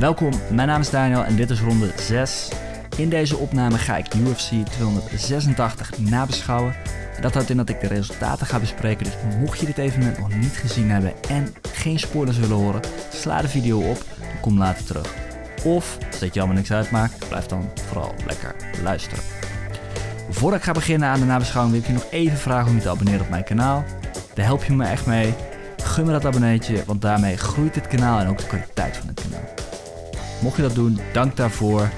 Welkom, mijn naam is Daniel en dit is ronde 6. In deze opname ga ik UFC 286 nabeschouwen. Dat houdt in dat ik de resultaten ga bespreken, dus mocht je dit evenement nog niet gezien hebben en geen spoilers willen horen, sla de video op en kom later terug. Of, als dit je allemaal niks uitmaakt, blijf dan vooral lekker luisteren. Voordat ik ga beginnen aan de nabeschouwing wil ik je nog even vragen om je te abonneren op mijn kanaal. Daar help je me echt mee. Gun me dat abonneetje, want daarmee groeit het kanaal en ook de kwaliteit van het kanaal. Mocht je dat doen, dank daarvoor.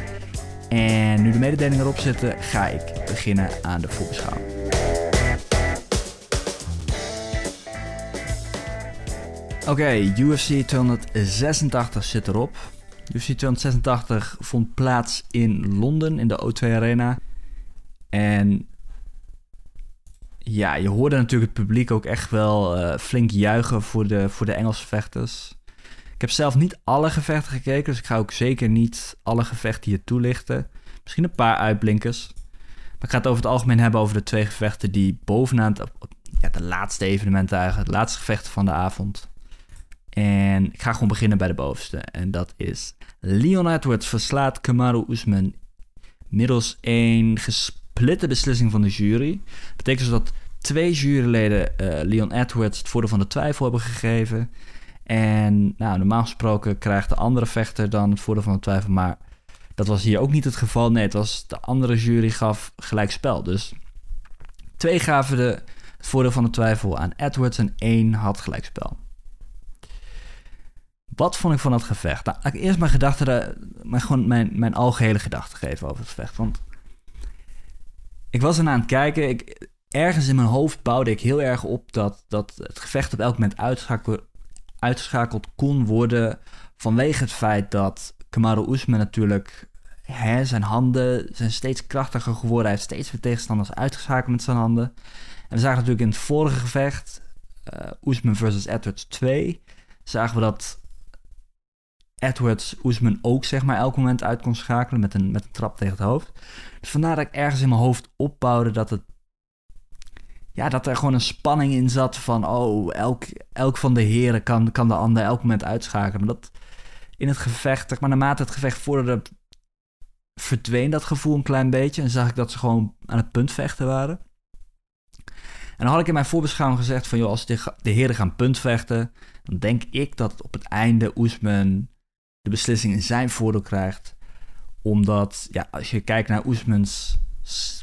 En nu de mededelingen erop zitten, ga ik beginnen aan de voorbeschouwing. Oké, UFC 286 zit erop. UFC 286 vond plaats in Londen in de O2 Arena. En ja, je hoorde natuurlijk het publiek ook echt wel uh, flink juichen voor de, voor de Engelse vechters. Ik heb zelf niet alle gevechten gekeken, dus ik ga ook zeker niet alle gevechten hier toelichten. Misschien een paar uitblinkers. Maar ik ga het over het algemeen hebben over de twee gevechten die bovenaan het, ja, de laatste evenementen eigenlijk, het laatste gevecht van de avond. En ik ga gewoon beginnen bij de bovenste. En dat is Leon Edwards verslaat Kamaru Usman middels een gesplitte beslissing van de jury. Dat betekent dus dat twee juryleden uh, Leon Edwards het voordeel van de twijfel hebben gegeven. En nou, normaal gesproken krijgt de andere vechter dan het voordeel van de twijfel. Maar dat was hier ook niet het geval. Nee, het was de andere jury gaf gelijk spel. Dus twee gaven de, het voordeel van de twijfel aan Edwards en één had gelijkspel. Wat vond ik van dat gevecht? Nou, ik eerst mijn gedachten, maar gewoon mijn, mijn algehele gedachten geven over het gevecht. Want ik was ernaar aan het kijken. Ik, ergens in mijn hoofd bouwde ik heel erg op dat, dat het gevecht op elk moment uitschakeld, uitgeschakeld kon worden. Vanwege het feit dat Kamaru Usman natuurlijk... Zijn handen zijn steeds krachtiger geworden. Hij heeft steeds meer tegenstanders uitgeschakeld met zijn handen. En we zagen natuurlijk in het vorige gevecht... Uh, Usman versus Edwards 2... zagen we dat Edwards Oesman ook zeg maar elk moment uit kon schakelen met een, met een trap tegen het hoofd. Dus vandaar dat ik ergens in mijn hoofd opbouwde dat het ja, dat er gewoon een spanning in zat van oh, elk, elk van de heren kan, kan de ander elk moment uitschakelen. Maar dat in het gevecht, zeg maar naarmate het gevecht vorderde, verdween dat gevoel een klein beetje en zag ik dat ze gewoon aan het punt vechten waren. En dan had ik in mijn voorbeschouwing gezegd van joh, als de, de heren gaan puntvechten, dan denk ik dat op het einde Oesman de beslissing in zijn voordeel krijgt. Omdat, ja, als je kijkt naar Oesmans,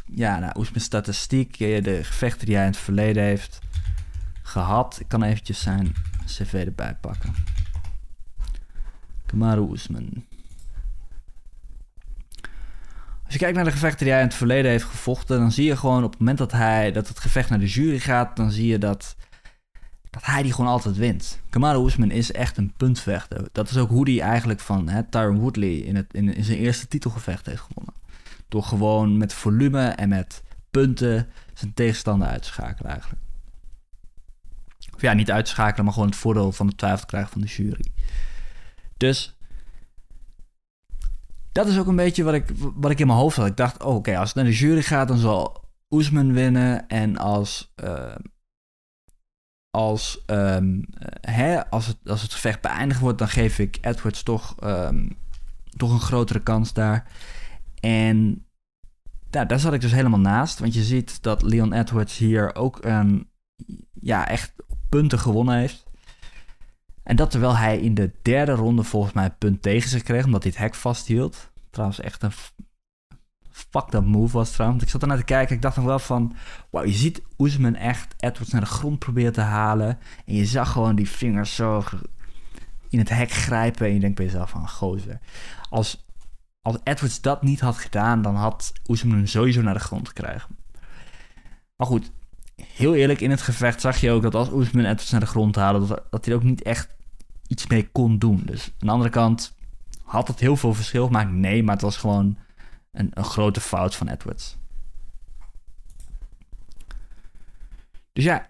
ja, naar Oesmans statistiek, de gevechten die hij in het verleden heeft gehad. Ik kan eventjes zijn cv erbij pakken. Kamaru Oesman. Als je kijkt naar de gevechten die hij in het verleden heeft gevochten, dan zie je gewoon op het moment dat hij dat het gevecht naar de jury gaat, dan zie je dat dat hij die gewoon altijd wint. Kamaru Usman is echt een puntvechter. Dat is ook hoe hij eigenlijk van hè, Tyron Woodley in, het, in zijn eerste titelgevecht heeft gewonnen. Door gewoon met volume en met punten zijn tegenstander uit te schakelen eigenlijk. Of ja, niet uit te schakelen, maar gewoon het voordeel van de twijfel krijgen van de jury. Dus dat is ook een beetje wat ik, wat ik in mijn hoofd had. Ik dacht, oh, oké, als het naar de jury gaat, dan zal Oesman winnen. En als... Uh, als, um, hè, als, het, als het gevecht beëindigd wordt, dan geef ik Edwards toch, um, toch een grotere kans daar. En ja, daar zat ik dus helemaal naast. Want je ziet dat Leon Edwards hier ook um, ja, echt punten gewonnen heeft. En dat terwijl hij in de derde ronde volgens mij een punt tegen zich kreeg, omdat hij het hek vasthield. Trouwens, echt een fuck dat move was trouwens. Ik zat ernaar te kijken. Ik dacht nog wel van... Wow, je ziet Oesman echt Edwards naar de grond proberen te halen. En je zag gewoon die vingers zo in het hek grijpen. En je denkt bij jezelf van... Gozer. Als, als Edwards dat niet had gedaan... dan had Oesman hem sowieso naar de grond gekregen. Maar goed. Heel eerlijk, in het gevecht zag je ook dat als Oesman Edwards naar de grond haalde... Dat, hij ook niet echt iets mee kon doen. Dus aan de andere kant had het heel veel verschil gemaakt. Nee, maar het was gewoon een, een grote fout van Edwards. Dus ja,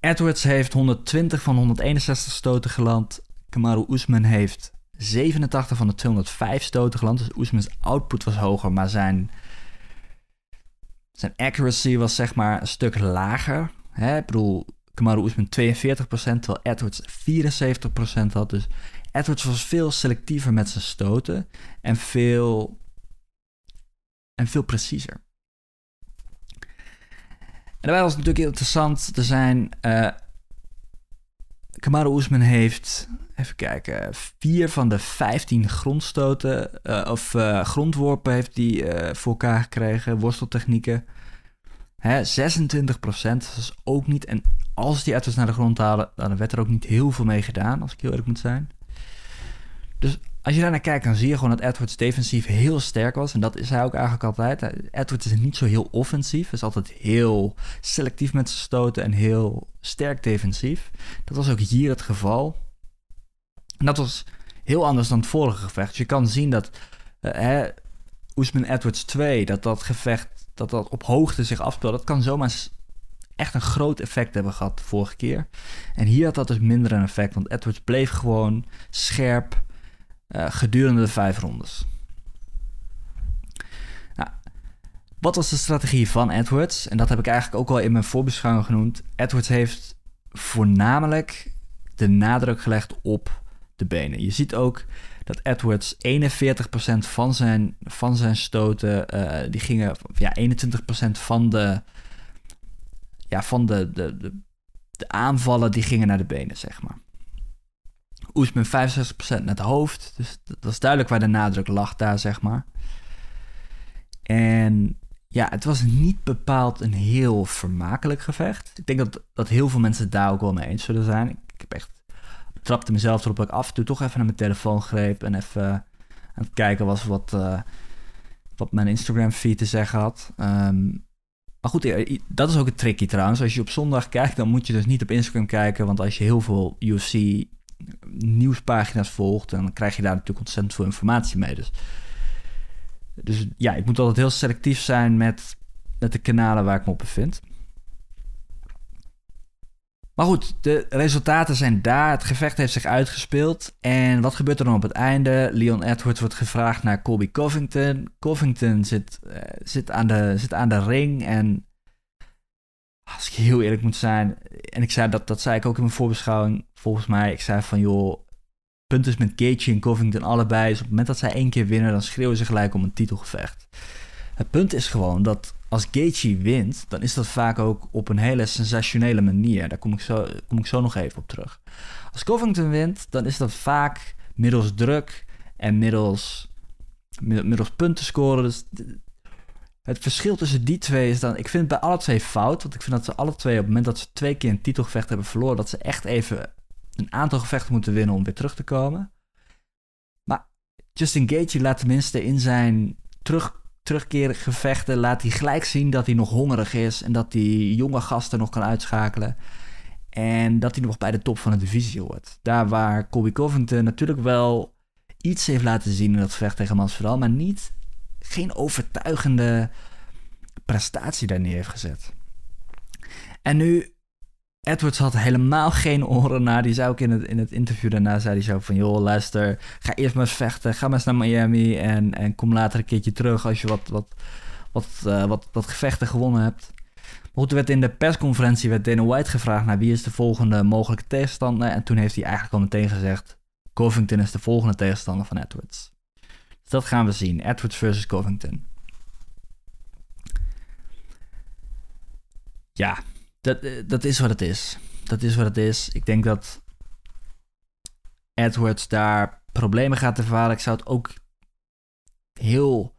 Edwards heeft 120 van 161 stoten geland. Kamaru Usman heeft 87 van de 205 stoten geland. Dus Usmans output was hoger, maar zijn, zijn accuracy was zeg maar een stuk lager. Hè? Ik bedoel, Kamaru Usman 42%, terwijl Edwards 74% had. Dus Edwards was veel selectiever met zijn stoten en veel, en veel preciezer. En daarbij was het natuurlijk heel interessant. Er zijn. Uh, Kamaru Usman heeft. Even kijken. Vier van de 15 grondstoten. Uh, of uh, grondworpen heeft hij voor elkaar gekregen. Worsteltechnieken. Hè, 26 procent. Is ook niet. En als die Edwards naar de grond halen. dan werd er ook niet heel veel mee gedaan. Als ik heel eerlijk moet zijn. Dus als je daar naar kijkt, dan zie je gewoon dat Edwards defensief heel sterk was. En dat is hij ook eigenlijk altijd. Edwards is niet zo heel offensief. Is altijd heel selectief met zijn stoten en heel sterk defensief. Dat was ook hier het geval. En dat was heel anders dan het vorige gevecht. Je kan zien dat uh, Oesman Edwards 2, dat dat gevecht dat dat op hoogte zich afspeelt, dat kan zomaar echt een groot effect hebben gehad de vorige keer. En hier had dat dus minder een effect, want Edwards bleef gewoon scherp uh, gedurende de vijf rondes. Nou, wat was de strategie van Edwards? En dat heb ik eigenlijk ook al in mijn voorbeschouwing genoemd. Edwards heeft voornamelijk de nadruk gelegd op benen. Je ziet ook dat Edwards 41% van zijn, van zijn stoten, uh, die gingen, ja, 21% van de, ja, van de, de, de, aanvallen, die gingen naar de benen, zeg maar. Oesman 65% naar het hoofd. Dus dat was duidelijk waar de nadruk lag daar, zeg maar. En ja, het was niet bepaald een heel vermakelijk gevecht. Ik denk dat, dat heel veel mensen daar ook wel mee eens zullen zijn. Ik, heb echt trapte mezelf erop dat ik af en toe toch even naar mijn telefoon greep en even aan het kijken was wat, uh, wat mijn Instagram feed te zeggen had. Um, maar goed, dat is ook het tricky trouwens. Als je op zondag kijkt, dan moet je dus niet op Instagram kijken. Want als je heel veel UFC nieuwspagina's volgt, dan krijg je daar natuurlijk ontzettend veel informatie mee. Dus, dus ja, ik moet altijd heel selectief zijn met, met de kanalen waar ik me op bevind. Maar goed, de resultaten zijn daar. Het gevecht heeft zich uitgespeeld. En wat gebeurt er dan op het einde? Leon Edwards wordt gevraagd naar Colby Covington. Covington zit, uh, zit, aan, de, zit aan de ring. En als ik heel eerlijk moet zijn, en ik zei dat, dat zei ik ook in mijn voorbeschouwing, volgens mij, ik zei van joh, punt is met Gaethje en Covington allebei, dus op het moment dat zij één keer winnen, dan schreeuwen ze gelijk om een titelgevecht. Het punt is gewoon dat als Gaethje wint, dan is dat vaak ook op een hele sensationele manier. Daar kom ik zo, kom ik zo nog even op terug. Als Covington wint, dan is dat vaak middels druk en middels, middels punten scoren. Dus het verschil tussen die twee is dan... Ik vind het bij alle twee fout. Want ik vind dat ze alle twee op het moment dat ze twee keer een titelgevecht hebben verloren... dat ze echt even een aantal gevechten moeten winnen om weer terug te komen. Maar Justin Gaethje laat tenminste in zijn terug, terugkerige gevechten... laat hij gelijk zien dat hij nog hongerig is... en dat hij jonge gasten nog kan uitschakelen... En dat hij nog bij de top van de divisie hoort. Daar waar Colby Covington natuurlijk wel iets heeft laten zien in dat gevecht tegen Masvidal, maar niet geen overtuigende prestatie daar neer heeft gezet. En nu, Edwards had helemaal geen oren naar. Die zei ook in het, in het interview daarna, zei hij zo van... joh, luister, ga eerst maar eens vechten. Ga maar eens naar Miami en, en kom later een keertje terug... als je wat, wat, wat, uh, wat, gevechten gewonnen hebt. Maar goed, er werd in de persconferentie werd Dana White gevraagd... naar wie is de volgende mogelijke tegenstander. En toen heeft hij eigenlijk al meteen gezegd... Covington is de volgende tegenstander van Edwards dat gaan we zien. Edwards versus Covington. Ja, dat, eh, dat is wat het is. Dat is wat het is. Ik denk dat Edwards daar problemen gaat ervaren. Ik zou het ook heel,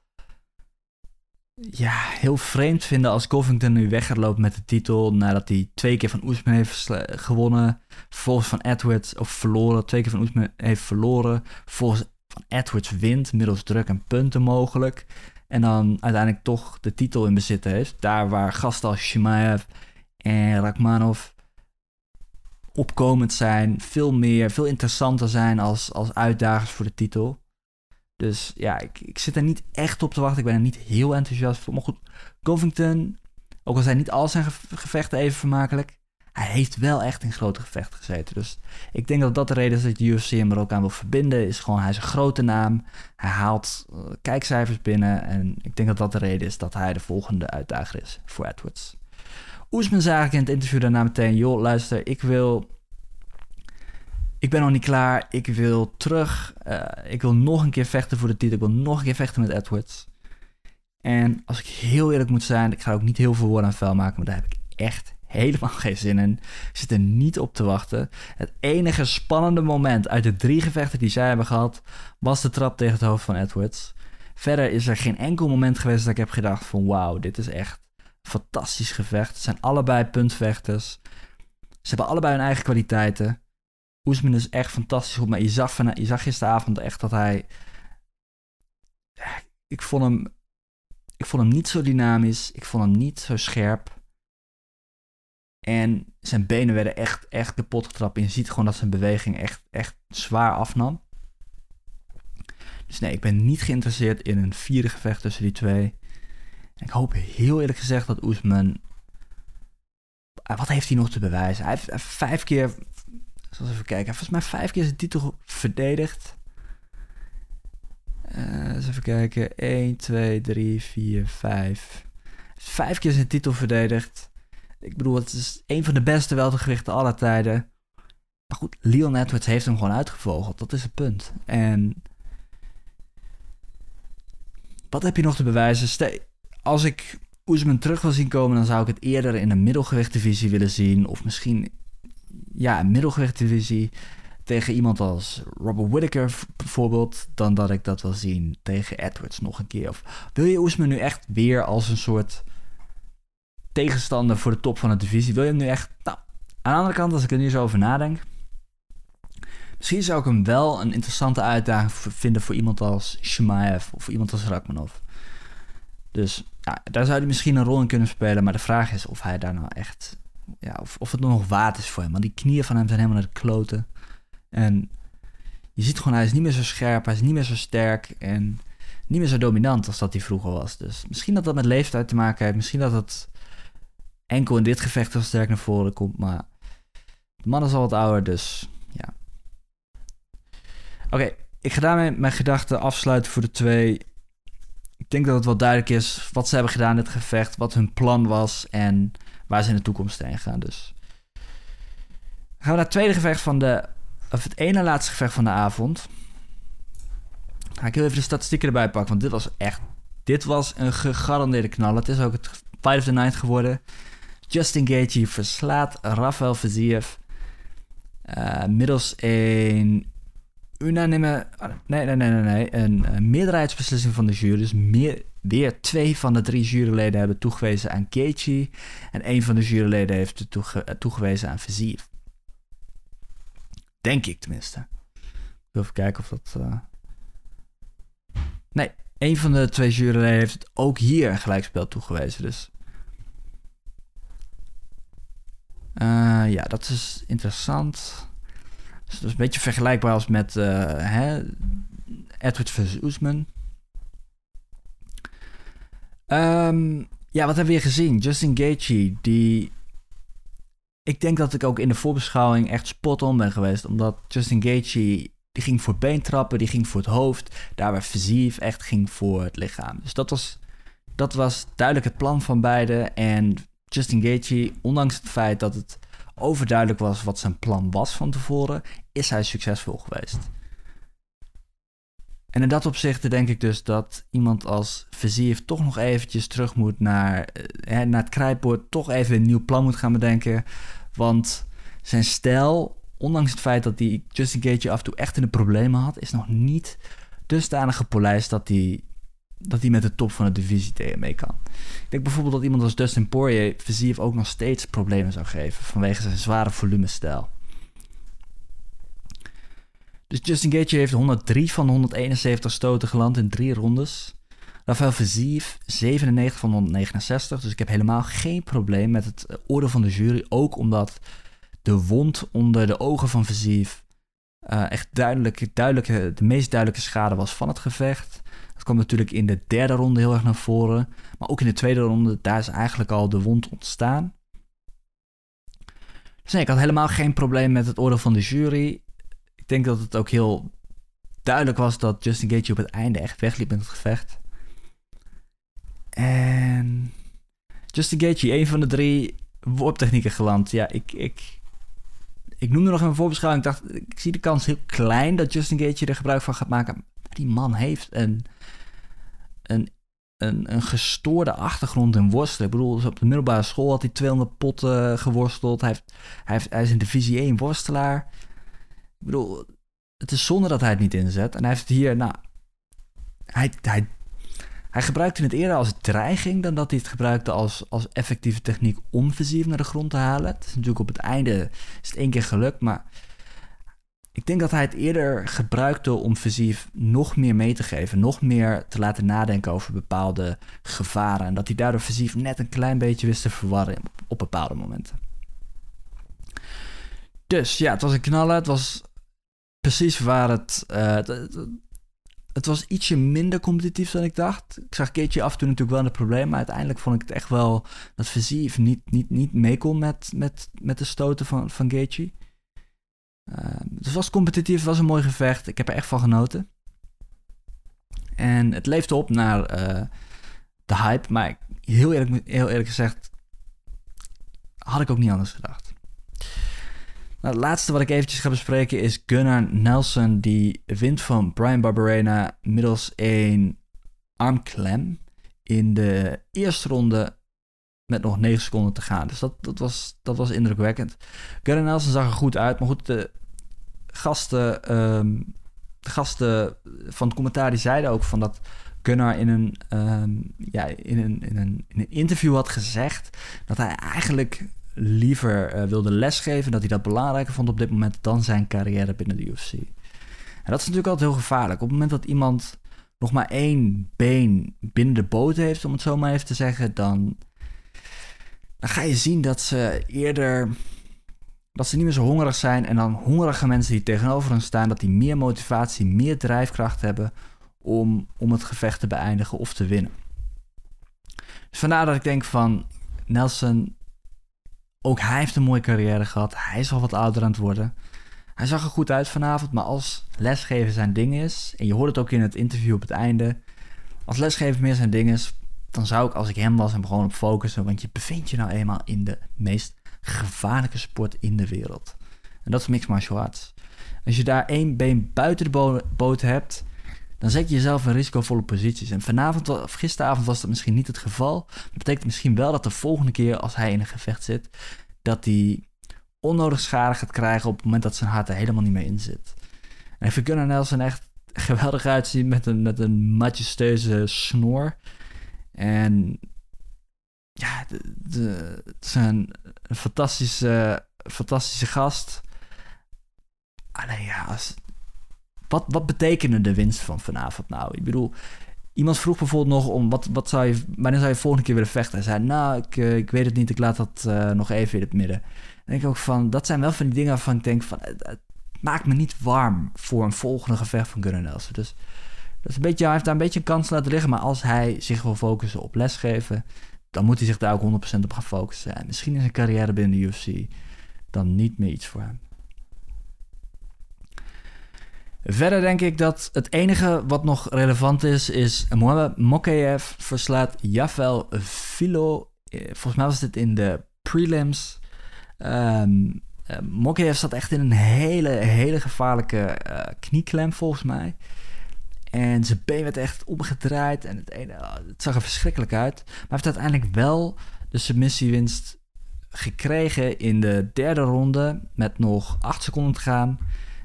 ja, heel vreemd vinden als Covington nu weg gaat met de titel. Nadat hij twee keer van Oesman heeft gewonnen. Vervolgens van Edwards, of verloren. Twee keer van Oesman heeft verloren. Volgens van Edwards wint, middels druk en punten mogelijk. En dan uiteindelijk toch de titel in bezit heeft. Daar waar gasten als Shimaev en Rakmanov opkomend zijn. Veel meer, veel interessanter zijn als, als uitdagers voor de titel. Dus ja, ik, ik zit er niet echt op te wachten. Ik ben er niet heel enthousiast voor. Maar goed, Covington, ook al zijn niet al zijn gevechten even vermakelijk hij heeft wel echt in grote gevechten gezeten. Dus ik denk dat dat de reden is dat de UFC hem er ook aan wil verbinden. Is gewoon, hij is een grote naam. Hij haalt uh, kijkcijfers binnen. En ik denk dat dat de reden is dat hij de volgende uitdager is voor Edwards. Oesman zei eigenlijk in het interview daarna meteen... joh, luister, ik wil... ik ben nog niet klaar. Ik wil terug. Eh, ik wil nog een keer vechten voor de titel. Ik wil nog een keer vechten met Edwards. En als ik heel eerlijk moet zijn, ik ga ook niet heel veel woorden aan vuil maken, maar daar heb ik echt helemaal geen zin in. Ik zit er niet op te wachten. Het enige spannende moment uit de drie gevechten die zij hebben gehad, was de trap tegen het hoofd van Edwards. Verder is er geen enkel moment geweest dat ik heb gedacht van wauw, dit is echt fantastisch gevecht. Het zijn allebei puntvechters. Ze hebben allebei hun eigen kwaliteiten. Oesman is echt fantastisch goed, maar je zag, je zag gisteravond echt dat hij... Ik vond hem... Ik vond hem niet zo dynamisch. Ik vond hem niet zo scherp. En zijn benen werden echt, echt kapot getrapt. En je ziet gewoon dat zijn beweging echt, echt zwaar afnam. Dus nee, ik ben niet geïnteresseerd in een vierde gevecht tussen die twee. Ik hoop heel eerlijk gezegd dat Oesman... Wat heeft hij nog te bewijzen? Hij heeft vijf keer... Zal even kijken. Hij heeft volgens mij vijf keer zijn titel verdedigd. Uh, eens even kijken. 1, 2, 3, 4, 5. Vijf keer zijn titel verdedigd. Ik bedoel, het is een van de beste weltergewichten aller tijden. Maar goed, Leon Edwards heeft hem gewoon uitgevogeld. Dat is het punt. En wat heb je nog te bewijzen? Als ik Oesman terug wil zien komen, dan zou ik het eerder in een middelgewichtdivisie willen zien. Of misschien, ja, een middelgewichtdivisie tegen iemand als Robert Whittaker bijvoorbeeld, dan dat ik dat wil zien tegen Edwards nog een keer. Of wil je Oesman nu echt weer als een soort tegenstander voor de top van de divisie? Wil je hem nu echt... Nou, aan de andere kant, als ik er nu zo over nadenk... Misschien zou ik hem wel een interessante uitdaging vinden voor iemand als Shemaev of iemand als Rakmanov. Dus ja, daar zou hij misschien een rol in kunnen spelen. Maar de vraag is of hij daar nou echt. Ja, of, of het nog waard is voor hem. Want die knieën van hem zijn helemaal naar de kloten. En je ziet gewoon, hij is niet meer zo scherp, hij is niet meer zo sterk. En niet meer zo dominant als dat hij vroeger was. Dus misschien dat dat met leeftijd te maken heeft. Misschien dat het enkel in dit gevecht heel sterk naar voren komt. Maar de man is al wat ouder, dus ja. Oké, ik ga daarmee mijn gedachten afsluiten voor de twee. Denk dat het wel duidelijk is wat ze hebben gedaan in het gevecht, wat hun plan was en waar ze in de toekomst heen gaan. Dus gaan we naar het tweede gevecht van de, of het ene laatste gevecht van de avond. Ga ik heel even de statistieken erbij pakken, want dit was echt, dit was een gegarandeerde knal. Het is ook het Fight of the Night geworden. Justin Gaethje verslaat Rafael Fiziev uh, middels een unanime. Nee, nee, nee, nee, nee. Een, meerderheidsbeslissing van de jury. Dus meer, weer twee van de drie juryleden hebben toegewezen aan Gaethje. En één van de juryleden heeft toege, toegewezen aan Versief. Denk ik tenminste. Even kijken of dat. Uh... Nee, één van de twee juryleden heeft het ook hier een gelijkspel toegewezen. Dus. Uh, ja, dat is interessant. Dus dat is een beetje vergelijkbaar als met uh, hè, Edward versus Oesman. Um, ja, wat hebben we weer gezien? Justin Gaethje, die... Ik denk dat ik ook in de voorbeschouwing echt spot on ben geweest. Omdat Justin Gaethje, die ging voor beentrappen, die ging voor het hoofd. Daar waar Fysief echt ging voor het lichaam. Dus dat was, dat was duidelijk het plan van beiden. En Justin Gaethje, ondanks het feit dat het overduidelijk was wat zijn plan was van tevoren, is hij succesvol geweest. En in dat opzicht denk ik dus dat iemand als Versier toch nog eventjes terug moet naar, eh, naar het krijtbord, toch even een nieuw plan moet gaan bedenken. Want zijn stijl, ondanks het feit dat hij Justin Gage af en toe echt in de problemen had, is nog niet dusdanig gepolijst dat hij dat hij met de top van de divisie tegen mee kan. Ik denk bijvoorbeeld dat iemand als Dustin Poirier Versier ook nog steeds problemen zou geven vanwege zijn zware volumestijl. Dus Justin Gaethje heeft 103 van 171 stoten geland in drie rondes. Rafael Versief 97 van 169. Dus ik heb helemaal geen probleem met het oordeel van de jury. Ook omdat de wond onder de ogen van Versief uh, echt duidelijk, duidelijk, de meest duidelijke schade was van het gevecht. Dat kwam natuurlijk in de derde ronde heel erg naar voren. Maar ook in de tweede ronde, daar is eigenlijk al de wond ontstaan. Dus nee, ik had helemaal geen probleem met het oordeel van de jury. Ik denk dat het ook heel duidelijk was dat Justin Gaethje op het einde echt wegliep met het gevecht. En Justin Gaethje, een van de drie worptechnieken geland. Ja, ik, ik, ik noemde nog in mijn voorbeschouwing, ik dacht, ik zie de kans heel klein dat Justin Gaethje er gebruik van gaat maken. die man heeft een, een, een, een gestoorde achtergrond in worstelen. Ik bedoel, op de middelbare school had hij 200 potten geworsteld. Hij, heeft, hij, heeft, hij is in divisie 1 worstelaar. Ik bedoel, het is zonde dat hij het niet inzet. En hij heeft hier, nou, hij, hij, hij gebruikte het eerder als dreiging dan dat hij het gebruikte als, als effectieve techniek om Visief naar de grond te halen. Het is natuurlijk op het einde is het één keer gelukt, maar ik denk dat hij het eerder gebruikte om Visief nog meer mee te geven, nog meer te laten nadenken over bepaalde gevaren. En dat hij daardoor Visief net een klein beetje wist te verwarren op bepaalde momenten. Dus ja, het was een knaller. Het was precies waar het, uh, het, was ietsje minder competitief dan ik dacht. Ik zag Keetje af en toe natuurlijk wel een probleem, maar uiteindelijk vond ik het echt wel dat Versief niet, niet, niet mee kon met, met, met de stoten van, van Gaethje. Uh, het was competitief, het was een mooi gevecht. Ik heb er echt van genoten. En het leefde op naar uh, de hype, maar heel eerlijk, heel eerlijk gezegd had ik ook niet anders gedacht. Nou, het laatste wat ik eventjes ga bespreken is Gunnar Nelson. Die wint van Brian Barberena middels een armklem in de eerste ronde met nog 9 seconden te gaan. Dus dat, dat, was, dat was indrukwekkend. Gunnar Nelson zag er goed uit, maar goed, de gasten, ehm, de gasten van het commentaar die zeiden ook van dat Gunnar in een, um, ja, in, een, in, een, in een interview had gezegd dat hij eigenlijk liever uh, wilde lesgeven, dat hij dat belangrijker vond op dit moment dan zijn carrière binnen de UFC. En dat is natuurlijk altijd heel gevaarlijk. Op het moment dat iemand nog maar één been binnen de boot heeft, om het zo maar even te zeggen, dan, dan ga je zien dat ze eerder dat ze niet meer zo hongerig zijn en dan hongerige mensen die tegenover hen staan, dat die meer motivatie, meer drijfkracht hebben om, om het gevecht te beëindigen of te winnen. Dus vandaar dat ik denk van Nelson ook hij heeft een mooie carrière gehad. Hij is al wat ouder aan het worden. Hij zag er goed uit vanavond, maar als lesgeven zijn ding is, en je hoort het ook in het interview op het einde, als lesgeven meer zijn ding is, dan zou ik als ik hem was hem gewoon op focussen, want je bevindt je nou eenmaal in de meest gevaarlijke sport in de wereld. En dat is mixed martial arts. Als je daar één been buiten de boot hebt, dan zet je jezelf in risicovolle posities. En vanavond of gisteravond was dat misschien niet het geval. Dat betekent misschien wel dat de volgende keer als hij in een gevecht zit, dat hij onnodig schade gaat krijgen op het moment dat zijn hart er helemaal niet meer in zit. En ik vind Gunnar Nelson echt geweldig uitzien met een, met een majesteuze snor. En ja, het is een, een fantastische, fantastische gast. Alleen ja, als, wat, wat betekende de winst van vanavond nou? Ik bedoel, iemand vroeg bijvoorbeeld nog om wat, wat zou je, wanneer zou je volgende keer willen vechten? Hij zei, nou, ik, eh, ik weet het niet, ik laat dat uh, nog even in het midden. En denk ik ook van, dat zijn wel van die dingen waarvan ik denk van, het, maakt me niet warm voor een volgende gevecht van Gunnar Nelson. Dus dat is een beetje, hij heeft daar een beetje een kans laten liggen, maar als hij zich wil focussen op lesgeven, dan moet hij zich daar ook 100% op gaan focussen. En misschien is een carrière binnen de UFC dan niet meer iets voor hem. Verder denk ik dat het enige wat nog relevant is, is Mohamed verslaat Jafel Filo. Eh, volgens mij was dit in de prelims. Um, zat echt in een hele, hele gevaarlijke uh, knieklem volgens mij. En zijn been werd echt omgedraaid en het, oh, het zag er verschrikkelijk uit. Maar hij heeft uiteindelijk wel de submissiewinst gekregen in de derde ronde met nog 8 seconden te gaan.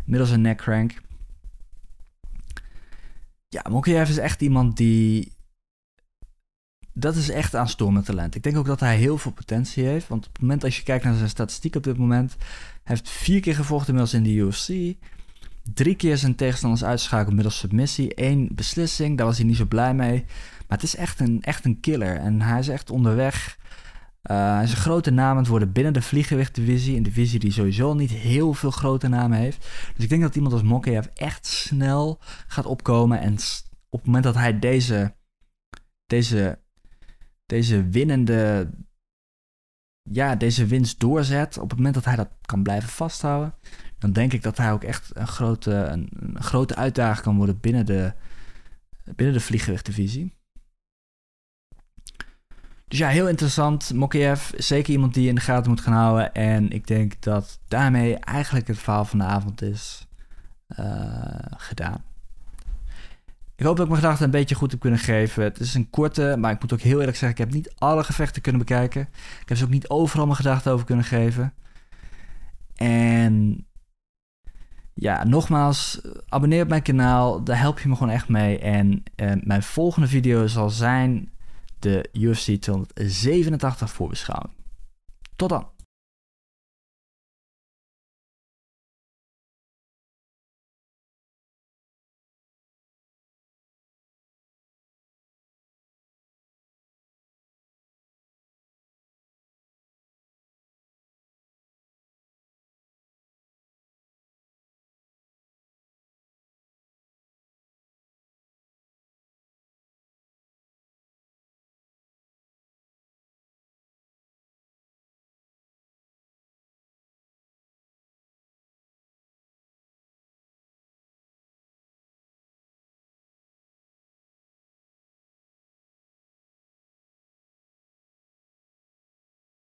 Middels een neckcrank. Ja, Mokayev is echt iemand die... Dat is echt aanstormend talent. Ik denk ook dat hij heel veel potentie heeft. Want op het moment als je kijkt naar zijn statistiek op dit moment... Hij heeft vier keer gevochten inmiddels in de UFC. Drie keer zijn tegenstanders uitschakeld middels submissie. Eén beslissing, daar was hij niet zo blij mee. Maar het is echt een, echt een killer. En hij is echt onderweg hij is een grote naam aan het worden binnen de vliegenwichtdivisie. Een divisie die sowieso niet heel veel grote namen heeft. Dus ik denk dat iemand als Mokayev echt snel gaat opkomen. En op het moment dat hij deze, deze, deze winnende... Ja, deze winst doorzet. Op het moment dat hij dat kan blijven vasthouden. Dan denk ik dat hij ook echt een grote, een, grote uitdaging kan worden binnen de, binnen de vliegenwichtdivisie. Dus ja, heel interessant. Mokiev, zeker iemand die je in de gaten moet gaan houden. En ik denk dat daarmee eigenlijk het verhaal van de avond is uh, gedaan. Ik hoop dat ik mijn gedachten een beetje goed heb kunnen geven. Het is een korte, maar ik moet ook heel eerlijk zeggen, ik heb niet alle gevechten kunnen bekijken. Ik heb ze ook niet overal mijn gedachten over kunnen geven. En ja, nogmaals, abonneer op mijn kanaal. Daar help je me gewoon echt mee. En uh, mijn volgende video zal zijn de UFC 287 voorbeschouwing. Tot dan.